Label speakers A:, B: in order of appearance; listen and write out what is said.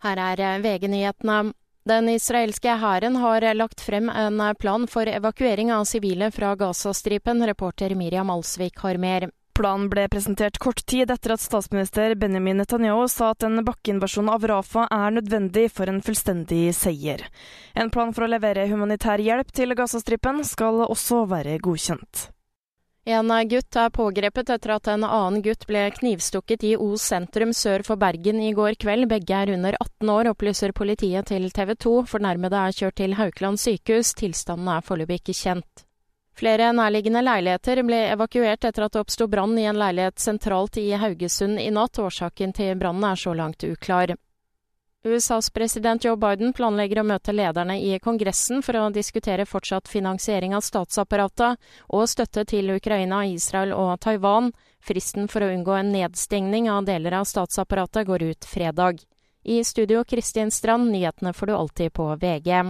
A: Her er VG-nyhetene. Den israelske hæren har lagt frem en plan for evakuering av sivile fra Gazastripen. Reporter Miriam Alsvik har mer.
B: Planen ble presentert kort tid etter at statsminister Benjamin Netanyahu sa at en bakkeinvasjon av Rafa er nødvendig for en fullstendig seier. En plan for å levere humanitær hjelp til Gazastripen skal også være godkjent.
A: En gutt er pågrepet etter at en annen gutt ble knivstukket i Os sentrum sør for Bergen i går kveld. Begge er under 18 år, opplyser politiet til TV 2. Fornærmede er kjørt til Haukeland sykehus. Tilstanden er foreløpig ikke kjent. Flere nærliggende leiligheter ble evakuert etter at det oppsto brann i en leilighet sentralt i Haugesund i natt. Årsaken til brannen er så langt uklar. USAs president Joe Biden planlegger å møte lederne i Kongressen for å diskutere fortsatt finansiering av statsapparatet og støtte til Ukraina, Israel og Taiwan. Fristen for å unngå en nedstengning av deler av statsapparatet går ut fredag. I studio Kristin Strand, nyhetene får du alltid på VG.